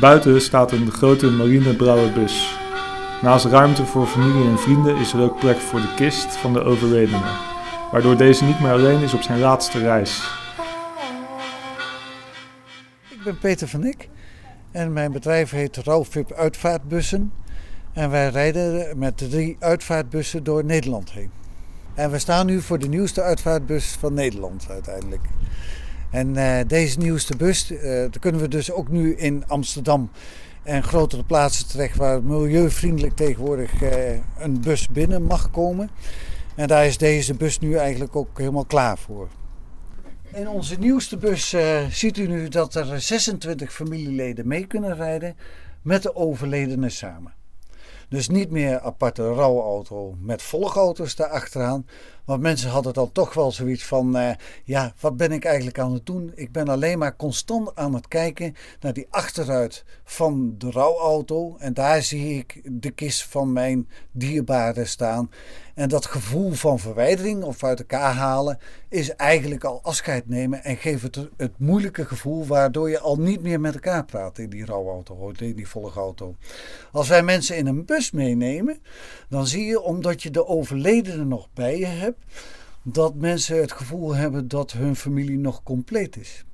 Buiten staat een grote marineblauwe bus. Naast ruimte voor familie en vrienden is er ook plek voor de kist van de overledene, waardoor deze niet meer alleen is op zijn laatste reis. Ik ben Peter van Ik en mijn bedrijf heet Rauwvip Uitvaartbussen. En wij rijden met drie uitvaartbussen door Nederland heen. En we staan nu voor de nieuwste uitvaartbus van Nederland uiteindelijk. En uh, deze nieuwste bus, uh, daar kunnen we dus ook nu in Amsterdam en grotere plaatsen terecht waar milieuvriendelijk tegenwoordig uh, een bus binnen mag komen. En daar is deze bus nu eigenlijk ook helemaal klaar voor. In onze nieuwste bus ziet u nu dat er 26 familieleden mee kunnen rijden met de overledene samen. Dus niet meer aparte rouwauto met volgauto's daarachteraan. Want mensen hadden dan toch wel zoiets van: uh, ja, wat ben ik eigenlijk aan het doen? Ik ben alleen maar constant aan het kijken naar die achteruit van de rouwauto. En daar zie ik de kist van mijn dierbare staan. En dat gevoel van verwijdering of uit elkaar halen is eigenlijk al afscheid nemen en geeft het het moeilijke gevoel waardoor je al niet meer met elkaar praat in die rouwauto, in die volgauto. Als wij mensen in een bus meenemen, dan zie je omdat je de overledene nog bij je hebt, dat mensen het gevoel hebben dat hun familie nog compleet is.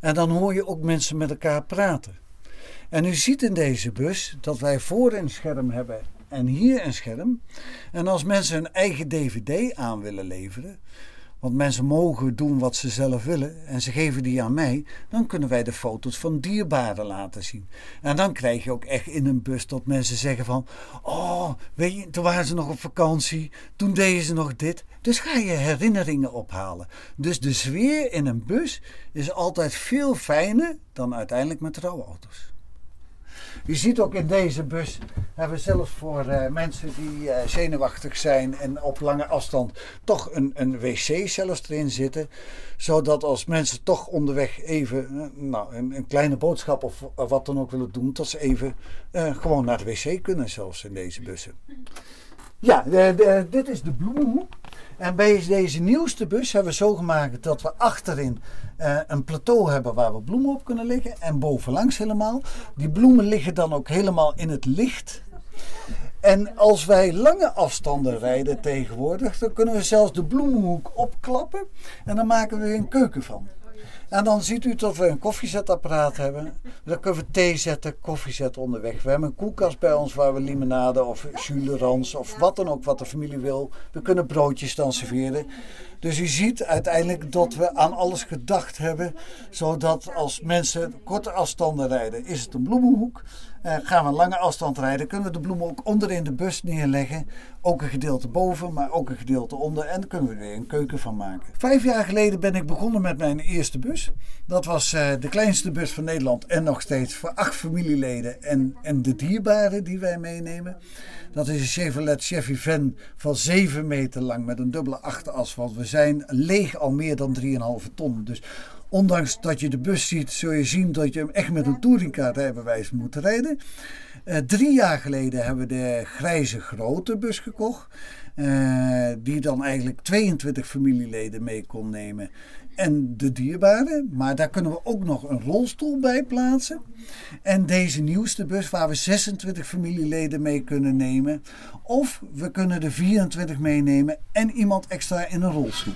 En dan hoor je ook mensen met elkaar praten. En u ziet in deze bus dat wij voor een scherm hebben en hier een scherm. En als mensen hun eigen DVD aan willen leveren, want mensen mogen doen wat ze zelf willen en ze geven die aan mij, dan kunnen wij de foto's van dierbaren laten zien. En dan krijg je ook echt in een bus dat mensen zeggen van, oh, weet je, toen waren ze nog op vakantie, toen deden ze nog dit. Dus ga je herinneringen ophalen. Dus de sfeer in een bus is altijd veel fijner dan uiteindelijk met rouwauto's. Je ziet ook in deze bus hebben we zelfs voor uh, mensen die uh, zenuwachtig zijn en op lange afstand toch een, een wc zelfs erin zitten. Zodat als mensen toch onderweg even uh, nou, een, een, kleine boodschap of wat dan ook willen doen, dat ze even gewoon naar de wc kunnen zelfs in deze bussen. Ja, de, dit is de bloemenhoek. En bij deze nieuwste bus hebben we zo gemaakt dat we achterin uh, een plateau hebben waar we bloemen op kunnen liggen. En bovenlangs helemaal. Die bloemen liggen dan ook helemaal in het licht. En als wij lange afstanden rijden tegenwoordig, dan kunnen we zelfs de bloemenhoek opklappen. En dan maken we er een keuken van. En dan ziet u dat we een koffiezetapparaat hebben. Dan kunnen we thee zetten, koffie zetten onderweg. We hebben een koelkast bij ons waar we limonade of julerans of wat dan ook wat de familie wil. We kunnen broodjes dan serveren. Dus u ziet uiteindelijk dat we aan alles gedacht hebben. Zodat als mensen korte afstanden rijden, is het een bloemenhoek. Uh, gaan we lange afstand rijden, kunnen we de bloemen ook onder in de bus neerleggen. Ook een gedeelte boven, maar ook een gedeelte onder. En daar kunnen we er weer een keuken van maken. Vijf jaar geleden ben ik begonnen met mijn eerste bus. Dat was uh, de kleinste bus van Nederland en nog steeds voor acht familieleden en, en de dierbaren die wij meenemen. Dat is een Chevrolet Chevy Van van 7 meter lang met een dubbele achterasfalt. We zijn leeg al meer dan 3,5 ton. Dus ondanks dat je de bus ziet, zul je zien dat je hem echt met een touringcarrijbewijs moet rijden. Uh, drie jaar geleden hebben we de grijze grote bus gekocht. Uh, die dan eigenlijk 22 familieleden mee kon nemen. En de dierbaren. Maar daar kunnen we ook nog een rolstoel bij plaatsen. En deze nieuwste bus waar we 26 familieleden mee kunnen nemen. Of we kunnen er 24 meenemen en iemand extra in een rolstoel.